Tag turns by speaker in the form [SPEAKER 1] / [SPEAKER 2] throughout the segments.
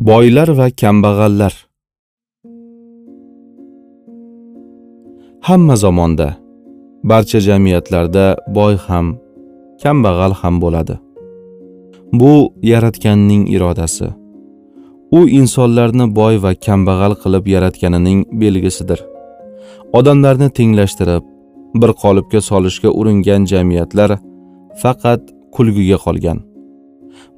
[SPEAKER 1] boylar va kambag'allar. Hamma zamonda barcha jamiyatlarda boy ham kambag'al ham bo'ladi. Bu yaratganning irodasi. U insonlarni boy va kambag'al qilib yaratganining belgisidir. Odamlarni tenglashtirib bir qolipga solishga uringan jamiyatlar faqat kulguga qolgan.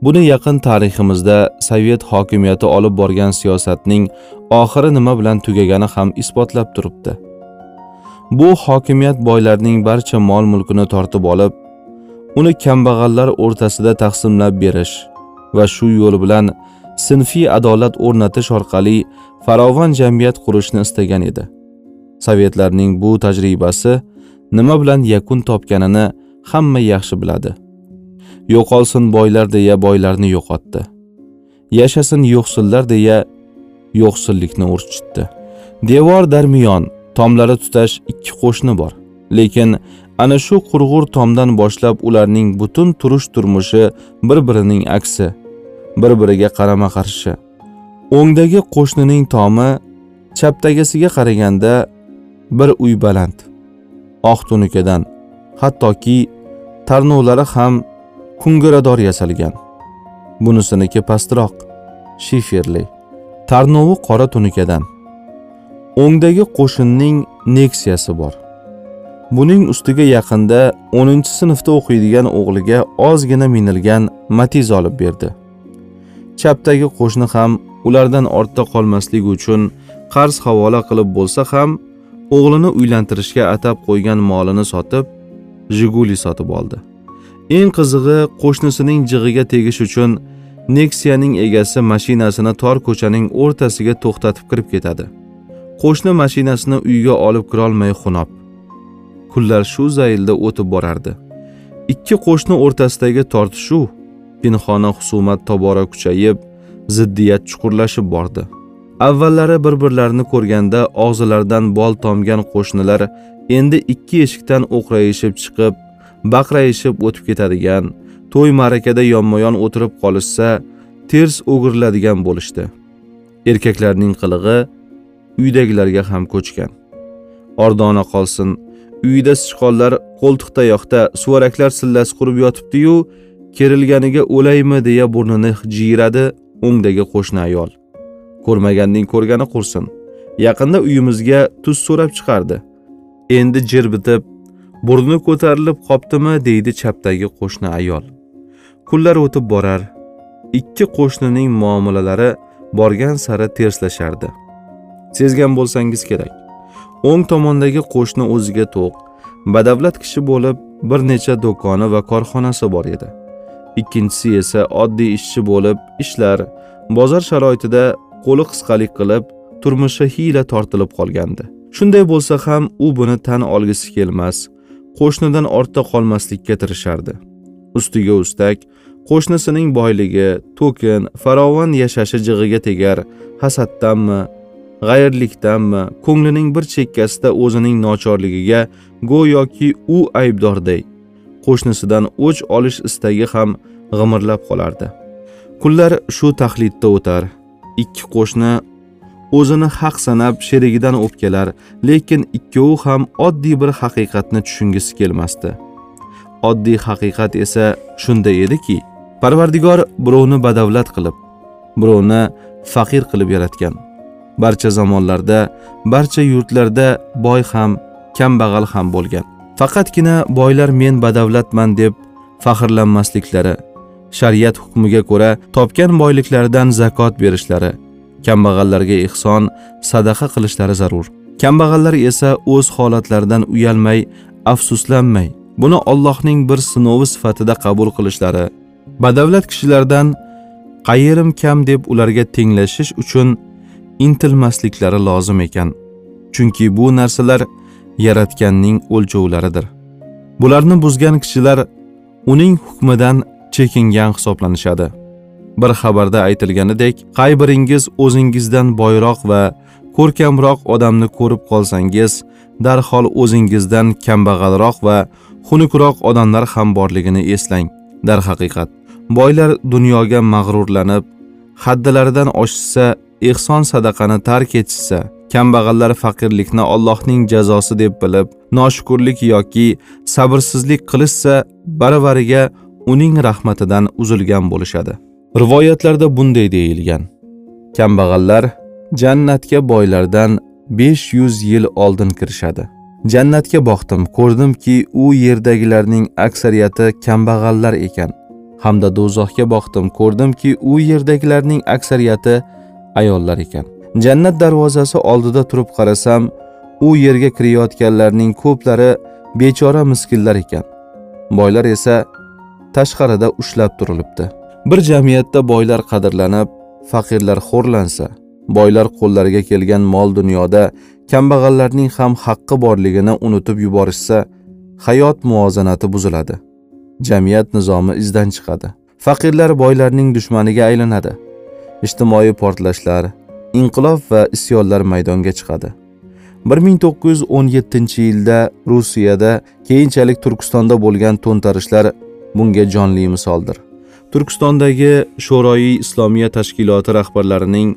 [SPEAKER 1] Buni yaqin tariximizda sovet hokimiyati olib borgan siyosatning oxiri nima bilan tugagani ham isbotlab turibdi. Bu hokimiyat boylarning barcha mol mulkini tortib olib uni kambag'allar o'rtasida taqsimlab berish va shu yo'l bilan sinfiy adolat o'rnatish orqali farovon jamiyat qurishni istagan edi. Sovetlarning bu tajribasi nima bilan yakun topganini hamma yaxshi biladi. Yo'qolsin boylar deya boylarni yo'qotdi. Yashasin yo'qsillar deya yo'qsillikni urchitdi. Devor darmiyon tomlari tutash ikki qo'shni bor. Lekin ana shu qurg'ur tomdan boshlab ularning butun turish turmushi bir birining aksi bir biriga qarama qarshi. O'ngdagi qo'shnining tomi chapdagisiga qaraganda bir uy baland. Oq tunukadan hattoki tarnovlari ham kungurador yasalgan. Bunisiniki pastroq shiferli tarnovi qora tunikadan. O'ngdagi qo'shinning neksiyasi bor. Buning ustiga yaqinda 10 sinfda o'qiydigan o'g'liga ozgina minilgan matiz olib berdi. Chapdagi qo'shni ham ulardan ortda qolmasligi uchun qarz havola qilib bo'lsa ham o'g'lini uylantirishga atab qo'ygan molini sotib jiguli sotib oldi. Eng qizig'i qo'shnisining jig'iga tegish uchun neksiyaning egasi mashinasini tor ko'chaning o'rtasiga to'xtatib kirib ketadi. Qo'shni mashinasini uyga olib kirolmay xunob kunlar shu zaylda o'tib borardi. Ikki qo'shni o'rtasidagi tortishuv pinhona husumat tobora kuchayib ziddiyat chuqurlashib bordi. Avvallari bir birlarini ko'rganda og'zilaridan bol tomgan qo'shnilar endi ikki eshikdan o'qrayishib chiqib baqrayishib o'tib ketadigan to'y ma'rakada yonma yon o'tirib qolishsa ters o'giriladigan bo'lishdi. Erkaklarning qilig'i uydagilarga ham ko'chgan. Ordona qolsin uyida sichqonlar qo'ltiqtayoqda suvaraklar sillasi qurib yotibdiyu kerilganiga o'laymi deya burnini jiyradi o'ngdagi qo'shni ayol. Ko'rmaganning ko'rgani qursin. Yaqinda uyimizga tuz so'rab chiqardi. Endi jir bitib burni ko'tarilib qoptimi deydi chapdagi qo'shni ayol. Kunlar o'tib borar ikki qo'shnining muomalalari borgan sari terslashardi. Sezgan bo'lsangiz kerak. O'ng tomondagi qo'shni o'ziga to'q badavlat kishi bo'lib bir necha do'koni va korxonasi bor edi. Ikkinchisi esa oddiy ishchi bo'lib ishlar bozor sharoitida qo'li qisqalik qilib turmushi hiyla tortilib qolgandi. Shunday bo'lsa ham u buni tan olgisi kelmas qo'shnidan ortda qolmaslikka tirishardi. Ustiga ustak qo'shnisining boyligi to'kin farovon yashashi jig'iga tegar hasaddanmi g'ayirlikdanmi ko'nglining bir chekkasida o'zining nochorligiga go'yoki u aybdorday qo'shnisidan o'ch olish istagi ham g'imirlab qolardi. Kunlar shu taxlidda o'tar. Ikki qo'shni o'zini haq sanab sherigidan o'pkalar lekin ikkovi ham oddiy bir haqiqatni tushungisi kelmasdi. Oddiy haqiqat esa shunday ediki parvardigor birovni badavlat qilib birovni faqir qilib yaratgan. Barcha zamonlarda barcha yurtlarda boy ham kambag'al ham bo'lgan. Faqatgina boylar men badavlatman deb faxrlanmasliklari shariat hukmiga ko'ra topgan boyliklaridan zakot berishlari kambag'allarga ehson sadaqa qilishlari zarur. Kambag'allar esa o'z holatlaridan uyalmay afsuslanmay buni Allohning bir sinovi sifatida qabul qilishlari badavlat kishilardan qayerim kam deb ularga tenglashish uchun intilmasliklari lozim ekan. Chunki bu narsalar yaratganning o'lchovlaridir. Bularni buzgan kishilar uning hukmidan chekingan hisoblanishadi. Bir xabarda aytilganidek qay biringiz o'zingizdan boyroq va ko'rkamroq odamni ko'rib qolsangiz darhol o'zingizdan kambag'alroq va xunukroq odamlar ham borligini eslang. Darhaqiqat boylar dunyoga mag'rurlanib haddilaridan oshsa ehson sadaqani tark etishsa kambag'allar faqirlikni Allohning jazosi deb bilib noshukurlik yoki sabrsizlik qilishsa baravariga uning rahmatidan uzilgan bo'lishadi. Rivoyatlarda bunday deyilgan. Kambag'allar jannatga boylardan 500 yil oldin kirishadi. Jannatga boqdim ko'rdimki u yerdagilarning aksariyati kambag'allar ekan. Hamda do'zaxga boqdim ko'rdimki u yerdagilarning aksariyati ayollar ekan. Jannat darvozasi oldida turib qarasam u yerga kirayotganlarning ko'plari bechora miskinlar ekan. Boylar esa tashqarida ushlab turilibdi. Bir jamiyatda boylar qadrlanib faqirlar xo'rlansa boylar qo'llariga kelgan mol dunyoda kambag'allarning ham haqqi borligini unutib yuborishsa hayot muvozanati buziladi. Jamiyat nizomi izdan chiqadi. Faqirlar boylarning dushmaniga aylanadi. Ijtimoiy portlashlar inqilob va isyonlar maydonga chiqadi. 1917 yilda rusiyada keyinchalik turkistonda bo'lgan to'ntarishlar bunga jonli misoldir. Turkistondagi sho'royi islomiya tashkiloti rahbarlarining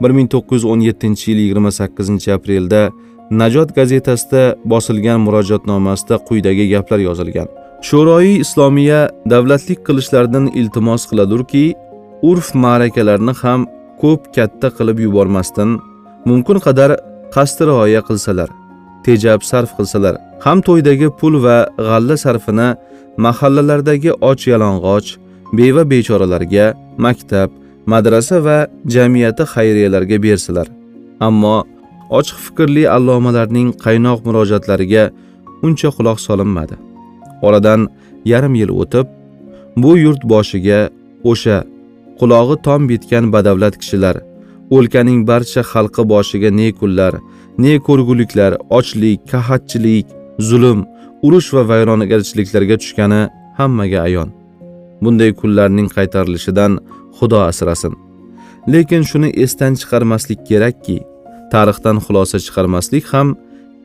[SPEAKER 1] 1917 yil 28 aprelda najot gazetasida bosilgan murojaatnomasida quyidagi gaplar yozilgan. Sho'royi islomiya davlatlik qilishlardan iltimos qiladurki urf ma'rakalarni ham ko'p katta qilib yubormasdan mumkin qadar qasdi rioya qilsalar tejab sarf qilsalar ham to'ydagi pul va g'alla sarfini mahallalardagi och yalang'och beva bechoralarga maktab madrasa va jamiyati xayriyalarga bersalar. Ammo ochiq fikrli allomalarning qaynoq murojaatlariga uncha quloq solinmadi. Oradan yarim yil o'tib bu yurt boshiga o'sha qulog'i tom bitgan badavlat kishilar o'lkaning barcha xalqi boshiga ne kunlar ne ko'rguliklar ochlik qahatchilik zulm urush va vayronagarchiliklarga tushgani hammaga ayon. Bunday kunlarning qaytarilishidan xudo asrasin. Lekin shuni esdan chiqarmaslik kerakki tarixdan xulosa chiqarmaslik ham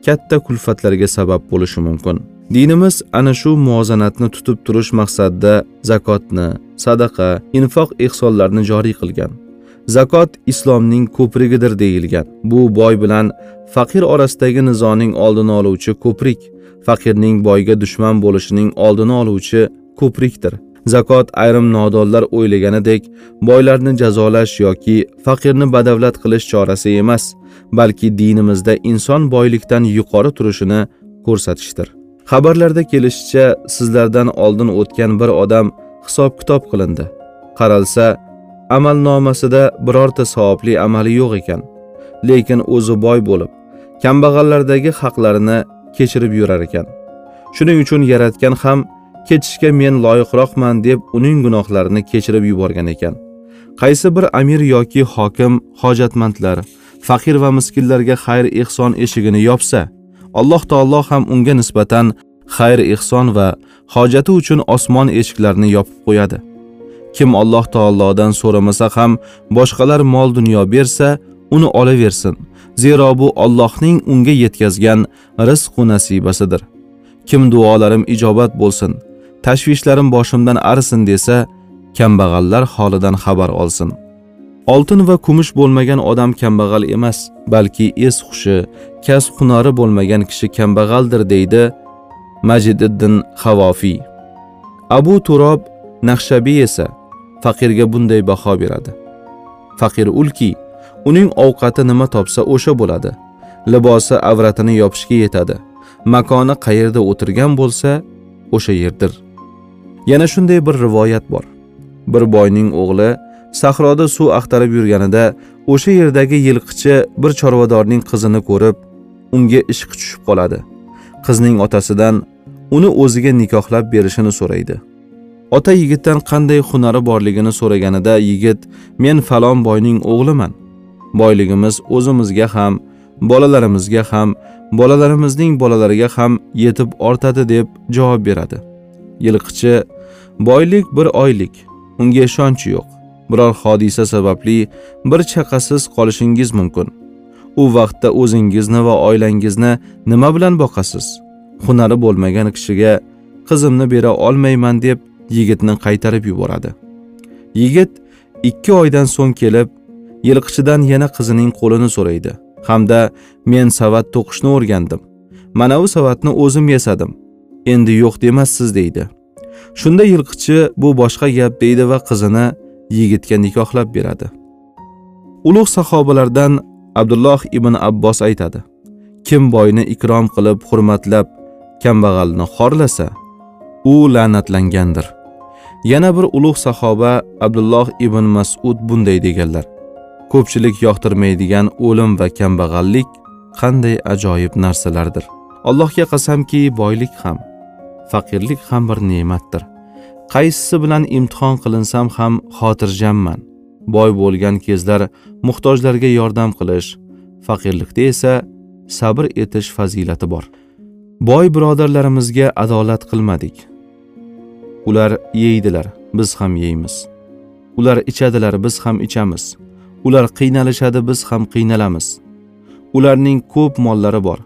[SPEAKER 1] katta kulfatlarga sabab bo'lishi mumkin. Dinimiz ana shu muvozanatni tutib turish maqsadida zakotni sadaqa infoq ehsonlarni joriy qilgan. Zakot islomning ko'prigidir deyilgan. Bu boy bilan faqir orasidagi nizoning oldini oluvchi ko'prik faqirning boyga dushman bo'lishining oldini oluvchi ko'prikdir. Zakot ayrim nodonlar o'ylaganidek boylarni jazolash yoki faqirni badavlat qilish chorasi emas balki dinimizda inson boylikdan yuqori turishini ko'rsatishdir. Xabarlarda kelishicha sizlardan oldin o'tgan bir odam hisob kitob qilindi. Qaralsa amalnomasida birorta savobli amali yo'q ekan lekin o'zi boy bo'lib kambag'allardagi haqlarini kechirib yurar ekan. Shuning uchun yaratgan ham ketishga men loyiqroqman deb uning gunohlarini kechirib yuborgan ekan. Qaysi bir amir yoki hokim hojatmandlar faqir va miskinlarga xayr ehson eshigini yopsa alloh taolo ham unga nisbatan xayr ehson va hojati uchun osmon eshiklarini yopib qo'yadi. Kim alloh taolodan so'ramasa ham boshqalar mol dunyo bersa uni olaversin. Zero bu Allohning unga yetkazgan rizq va nasibasidir kim duolarim ijobat bo'lsin tashvishlarim boshimdan arisin desa kambag'allar holidan xabar olsin. Oltin va kumush bo'lmagan odam kambag'al emas balki es hushi kasb hunari bo'lmagan kishi kambag'aldir deydi majididdin havofiy abu turob naqshabiy esa faqirga bunday baho beradi. Faqir ulki uning ovqati nima topsa o'sha bo'ladi. Libosi avratini yopishga yetadi. Makoni qayerda o'tirgan bo'lsa o'sha yerdir. Yana shunday bir rivoyat bor. Bir boyning o'g'li sahroda suv axtarib yurganida o'sha yerdagi yilqichi bir chorvadorning qizini ko'rib unga ishqi tushib qoladi. Qizning otasidan uni o'ziga nikohlab berishini so'raydi. Ota yigitdan qanday hunari borligini so'raganida yigit men falon boyning o'g'liman. Boyligimiz o'zimizga ham bolalarimizga ham bolalarimizning bolalariga ham yetib ortadi deb javob beradi. Yilqichi boylik bir oylik. Unga ishonch yo'q. Biror hodisa sababli bir chaqasiz qolishingiz mumkin. U vaqtda o'zingizni va oilangizni nima bilan boqasiz? Hunari bo'lmagan kishiga qizimni bera olmayman deb yigitni qaytarib yuboradi. Yigit ikki oydan so'ng kelib yilqichidan yana qizining qo'lini so'raydi. Hamda men savat to'qishni o'rgandim. Mana bu savatni o'zim yasadim. Endi yo'q demassiz deydi. Shunda yilqichi bu boshqa gap deydi va qizini yigitga nikohlab beradi. Ulug' sahobalardan abdulloh ibn abbos aytadi kim boyni ikrom qilib hurmatlab kambag'alni xorlasa u la'natlangandir. Yana bir ulug' sahoba abdulloh ibn masud bunday deganlar ko'pchilik yoqtirmaydigan o'lim va kambag'allik qanday ajoyib narsalardir. Allohga qasamki boylik ham faqirlik ham bir ne'matdir. Qaysisi bilan imtihon qilinsam ham xotirjamman. Boy bo'lgan kezlar muhtojlarga yordam qilish faqirlikda esa sabr etish fazilati bor. Boy birodarlarimizga adolat qilmadik. Ular yeydilar biz ham yeymiz. Ular ichadilar biz ham ichamiz. Ular qiynalishadi biz ham qiynalamiz. Ularning ko'p mollari bor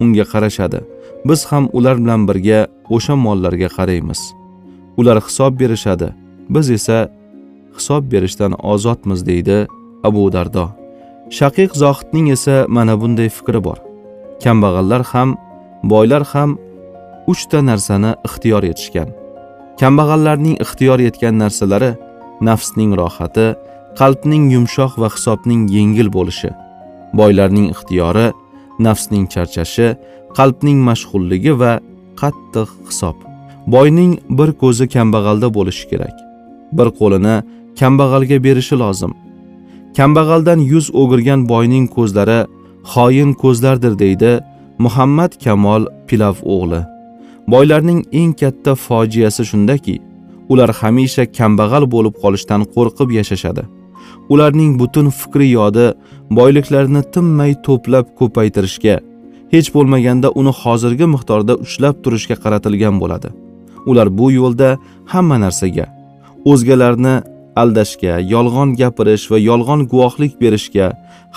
[SPEAKER 1] unga qarashadi. Biz ham ular bilan birga o'sha mollarga qaraymiz. Ular hisob berishadi biz esa hisob berishdan ozodmiz deydi abu dardo. Shaqiq zohidning esa mana bunday fikri bor. Kambag'allar ham boylar ham uchta narsani ixtiyor etishgan. Kambag'allarning ixtiyor etgan narsalari nafsning rohati qalbning yumshoq va hisobning yengil bo'lishi. Boylarning ixtiyori nafsning charchashi qalbning mashg'ulligi va qattiq hisob. Boyning bir ko'zi kambag'alda bo'lishi kerak. Bir qo'lini kambag'alga berishi lozim. Kambag'aldan yuz o'girgan boyning ko'zlari xoin ko'zlardir deydi muhammad kamol pilav o'g'li. Boylarning eng katta fojiasi shundaki ular hamisha kambag'al bo'lib qolishdan qo'rqib yashashadi. Ularning butun fikri yodi boyliklarini tinmay to'plab ko'paytirishga hech bo'lmaganda uni hozirgi miqdorda ushlab turishga qaratilgan bo'ladi. Ular bu yo'lda hamma narsaga o'zgalarni aldashga yolg'on gapirish va yolg'on guvohlik berishga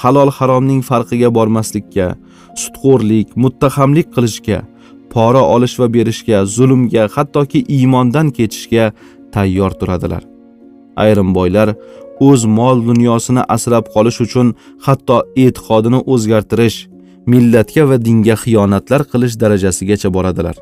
[SPEAKER 1] halol haromning farqiga bormaslikka sutxo'rlik muttahamlik qilishga pora olish va berishga zulmga hattoki iymondan kechishga tayyor turadilar. Ayrim boylar o'z mol dunyosini asrab qolish uchun hatto e'tiqodini o'zgartirish millatga va dinga xiyonatlar qilish darajasigacha boradilar.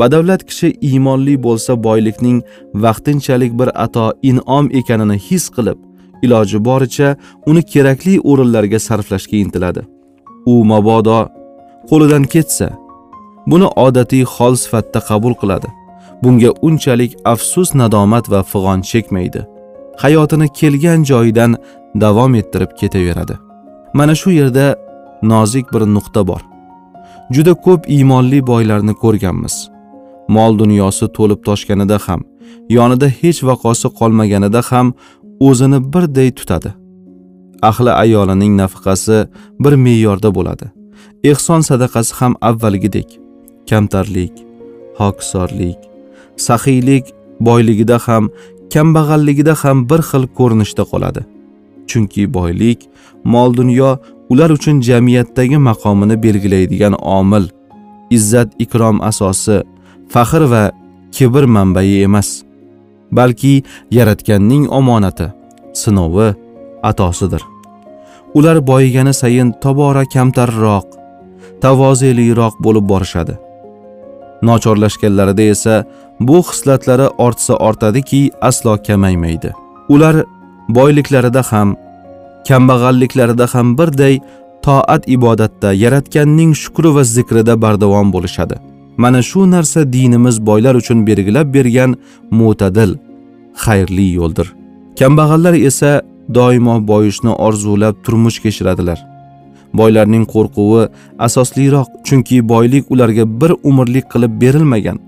[SPEAKER 1] Badavlat kishi iymonli bo'lsa boylikning vaqtinchalik bir ato in'om ekanini his qilib iloji boricha uni kerakli o'rinlarga sarflashga intiladi. U mabodo qo'lidan ketsa buni odatiy hol sifatida qabul qiladi. Bunga unchalik afsus nadomat va fig'on chekmaydi. Hayotini kelgan joyidan davom ettirib ketaveradi. Mana shu yerda nozik bir nuqta bor. Juda ko'p iymonli boylarni ko'rganmiz. Mol dunyosi to'lib toshganida ham yonida hech vaqosi qolmaganida ham o'zini birday tutadi. Ahli ayolining nafaqasi bir me'yorda bo'ladi. Ehson sadaqasi ham avvalgidek. Kamtarlik hokisorlik saxiylik boyligida ham kambag'alligida ham bir xil ko'rinishda qoladi. Chunki boylik mol dunyo ular uchun jamiyatdagi maqomini belgilaydigan omil izzat ikrom asosi faxr va kibr manbai emas balki yaratganning omonati sinovi atosidir. Ular boyigani sayin tobora kamtarroq tavozeliroq bo'lib borishadi. Nochorlashganlarida esa bu xislatlari ortsa ortadiki aslo kamaymaydi ular boyliklarida ham kambag'alliklarida ham birday toat ibodatda yaratganning shukri va zikrida bardavom bo'lishadi. Mana shu narsa dinimiz boylar uchun belgilab bergan mo'tadil xayrli yo'ldir. Kambag'allar esa doimo boyishni orzulab turmush kechiradilar. Boylarning qo'rquvi asosliroq chunki boylik ularga bir umrlik qilib berilmagan.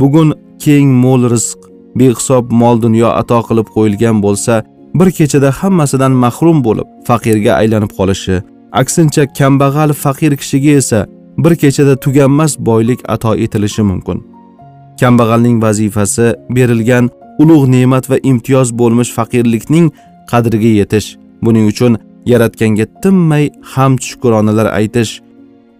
[SPEAKER 1] Bugun keng mo'l rizq behisob mol dunyo ato qilib qo'yilgan bo'lsa bir kechada hammasidan mahrum bo'lib faqirga aylanib qolishi aksincha kambag'al faqir kishiga esa bir kechada tuganmas boylik ato etilishi mumkin. Kambag'alning vazifasi berilgan ulug' ne'mat va imtiyoz bo'lmish faqirlikning qadriga yetish buning uchun yaratganga tinmay hamd shukronalar aytish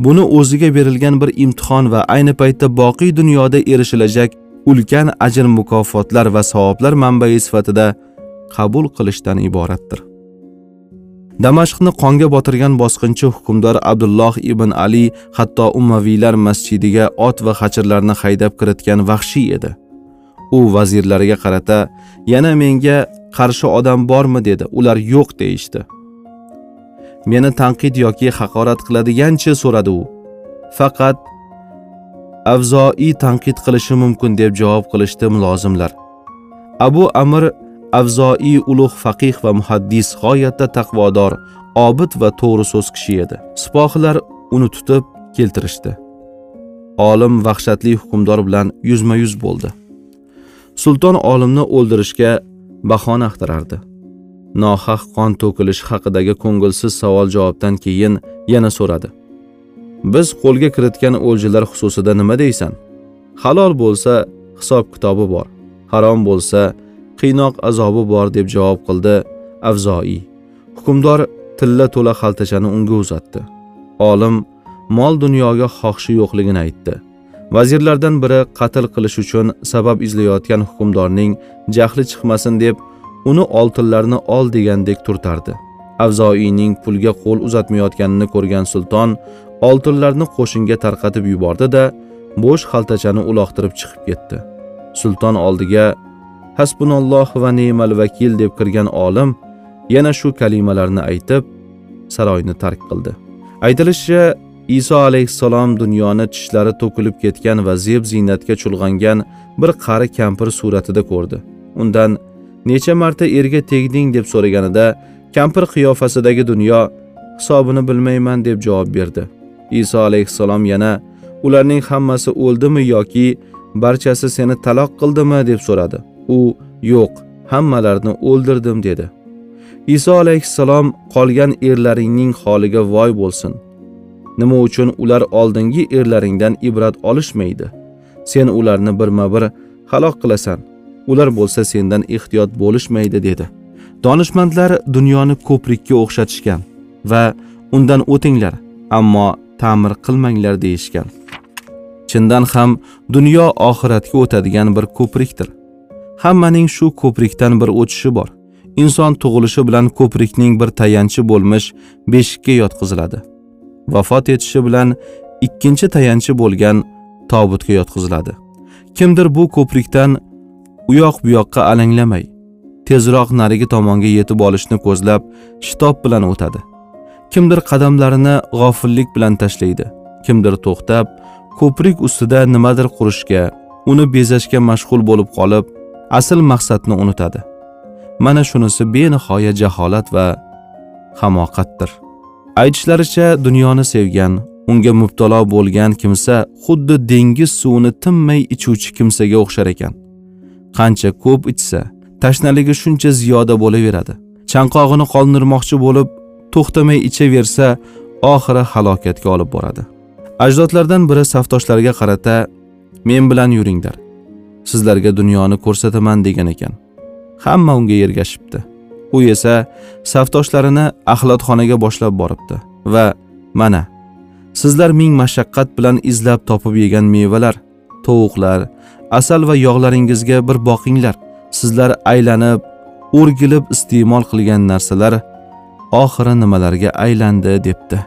[SPEAKER 1] buni o'ziga berilgan bir imtihon va ayni paytda boqiy dunyoda erishilajak ulkan ajr mukofotlar va savoblar manbai sifatida qabul qilishdan iboratdir. Damashqni qonga botirgan bosqinchi hukmdor abdulloh ibn ali hatto ummaviylar masjidiga ot va hachirlarni haydab kiritgan vahshiy edi. U vazirlariga qarata yana menga qarshi odam bormi? dedi. Ular yo'q deyishdi. Meni tanqid yoki haqorat qiladigancha so'radi u. Faqat avzoiy tanqid qilishi mumkin deb javob qilishdi mulozimlar abu amir avzoiy ulug' faqih va muhaddis g'oyatda taqvodor obid va to'g'ri so'z kishi edi. Sipohilar uni tutib keltirishdi. Olim vahshatli hukmdor bilan yuzma yuz bo'ldi. Sulton olimni o'ldirishga bahona axtarardi. Nohaq qon to'kilishi haqidagi ko'ngilsiz savol javobdan keyin yana so'radi. Biz qo'lga kiritgan o'ljalar xususida nima deysan? Halol bo'lsa hisob kitobi bor harom bo'lsa qiynoq azobi bor deb javob qildi avzoiy hukmdor tilla to'la xaltachani unga uzatdi. Olim mol dunyoga xohishi yo'qligini aytdi. Vazirlardan biri qatl qilish uchun sabab izlayotgan hukmdorning jahli chiqmasin deb uni oltinlarni ol degandek turtardi. Avzoiyning pulga qo'l uzatmayotganini ko'rgan sulton oltinlarni qo'shinga tarqatib yubordi da bo'sh xaltachani uloqtirib chiqib ketdi. Sulton oldiga hasbunalloh va ne'mal vakil deb kirgan olim yana shu kalimalarni aytib saroyni tark qildi. Aytilishicha iso alayhissalom dunyoni tishlari to'kilib ketgan va zeb ziynatga chulg'angan bir qari kampir suratida ko'rdi. Undan necha marta erga tegding? deb so'raganida kampir qiyofasidagi dunyo hisobini bilmayman deb javob berdi. Iso alayhissalom yana ularning hammasi o'ldimi yoki barchasi seni taloq qildimi? deb so'radi. U yo'q hammalarini o'ldirdim dedi. Iso alayhissalom qolgan erlaringning holiga voy bo'lsin. Nima uchun ular oldingi erlaringdan ibrat olishmaydi? Sen ularni birma bir halok qilasan. Ular bo'lsa sendan ehtiyot bo'lishmaydi dedi. Donishmandlar dunyoni ko'prikka o'xshatishgan va undan o'tinglar ammo ta'mir qilmanglar deyishgan. Chindan ham dunyo oxiratga o'tadigan bir ko'prikdir. Hammaning shu ko'prikdan bir o'tishi bor. Inson tug'ilishi bilan ko'prikning bir tayanchi bo'lmish beshikka yotqiziladi. Vafot etishi bilan ikkinchi tayanchi bo'lgan tobutga yotqiziladi. Kimdir bu ko'prikdan u yoq bu yoqqa alanglamay tezroq narigi tomonga yetib olishni ko'zlab shitob bilan o'tadi. Kimdir qadamlarini g'ofillik bilan tashlaydi kimdir to'xtab ko'prik ustida nimadir qurishga uni bezashga mashg'ul bo'lib qolib asl maqsadni unutadi. Mana shunisi benihoya jaholat va hamoqatdir. Aytishlaricha dunyoni sevgan unga mubtalo bo'lgan kimsa xuddi dengiz suvini tinmay ichuvchi kimsaga o'xshar ekan. Qancha ko'p ichsa tashnaligi shuncha ziyoda bo'laveradi. Chanqog'ini qoldirmoqchi bo'lib to'xtamay ichaversa oxiri halokatga olib boradi. Ajdodlardan biri safdoshlariga qarata men bilan yuringlar. Sizlarga dunyoni ko'rsataman degan ekan. Hamma unga ergashibdi. U esa safdoshlarini axlatxonaga boshlab boribdi va mana sizlar ming mashaqqat bilan izlab topib yegan mevalar tovuqlar asal va yog'laringizga bir boqinglar. Sizlar aylanib o'rgilib iste'mol qilgan narsalar oxiri nimalarga aylandi debdi.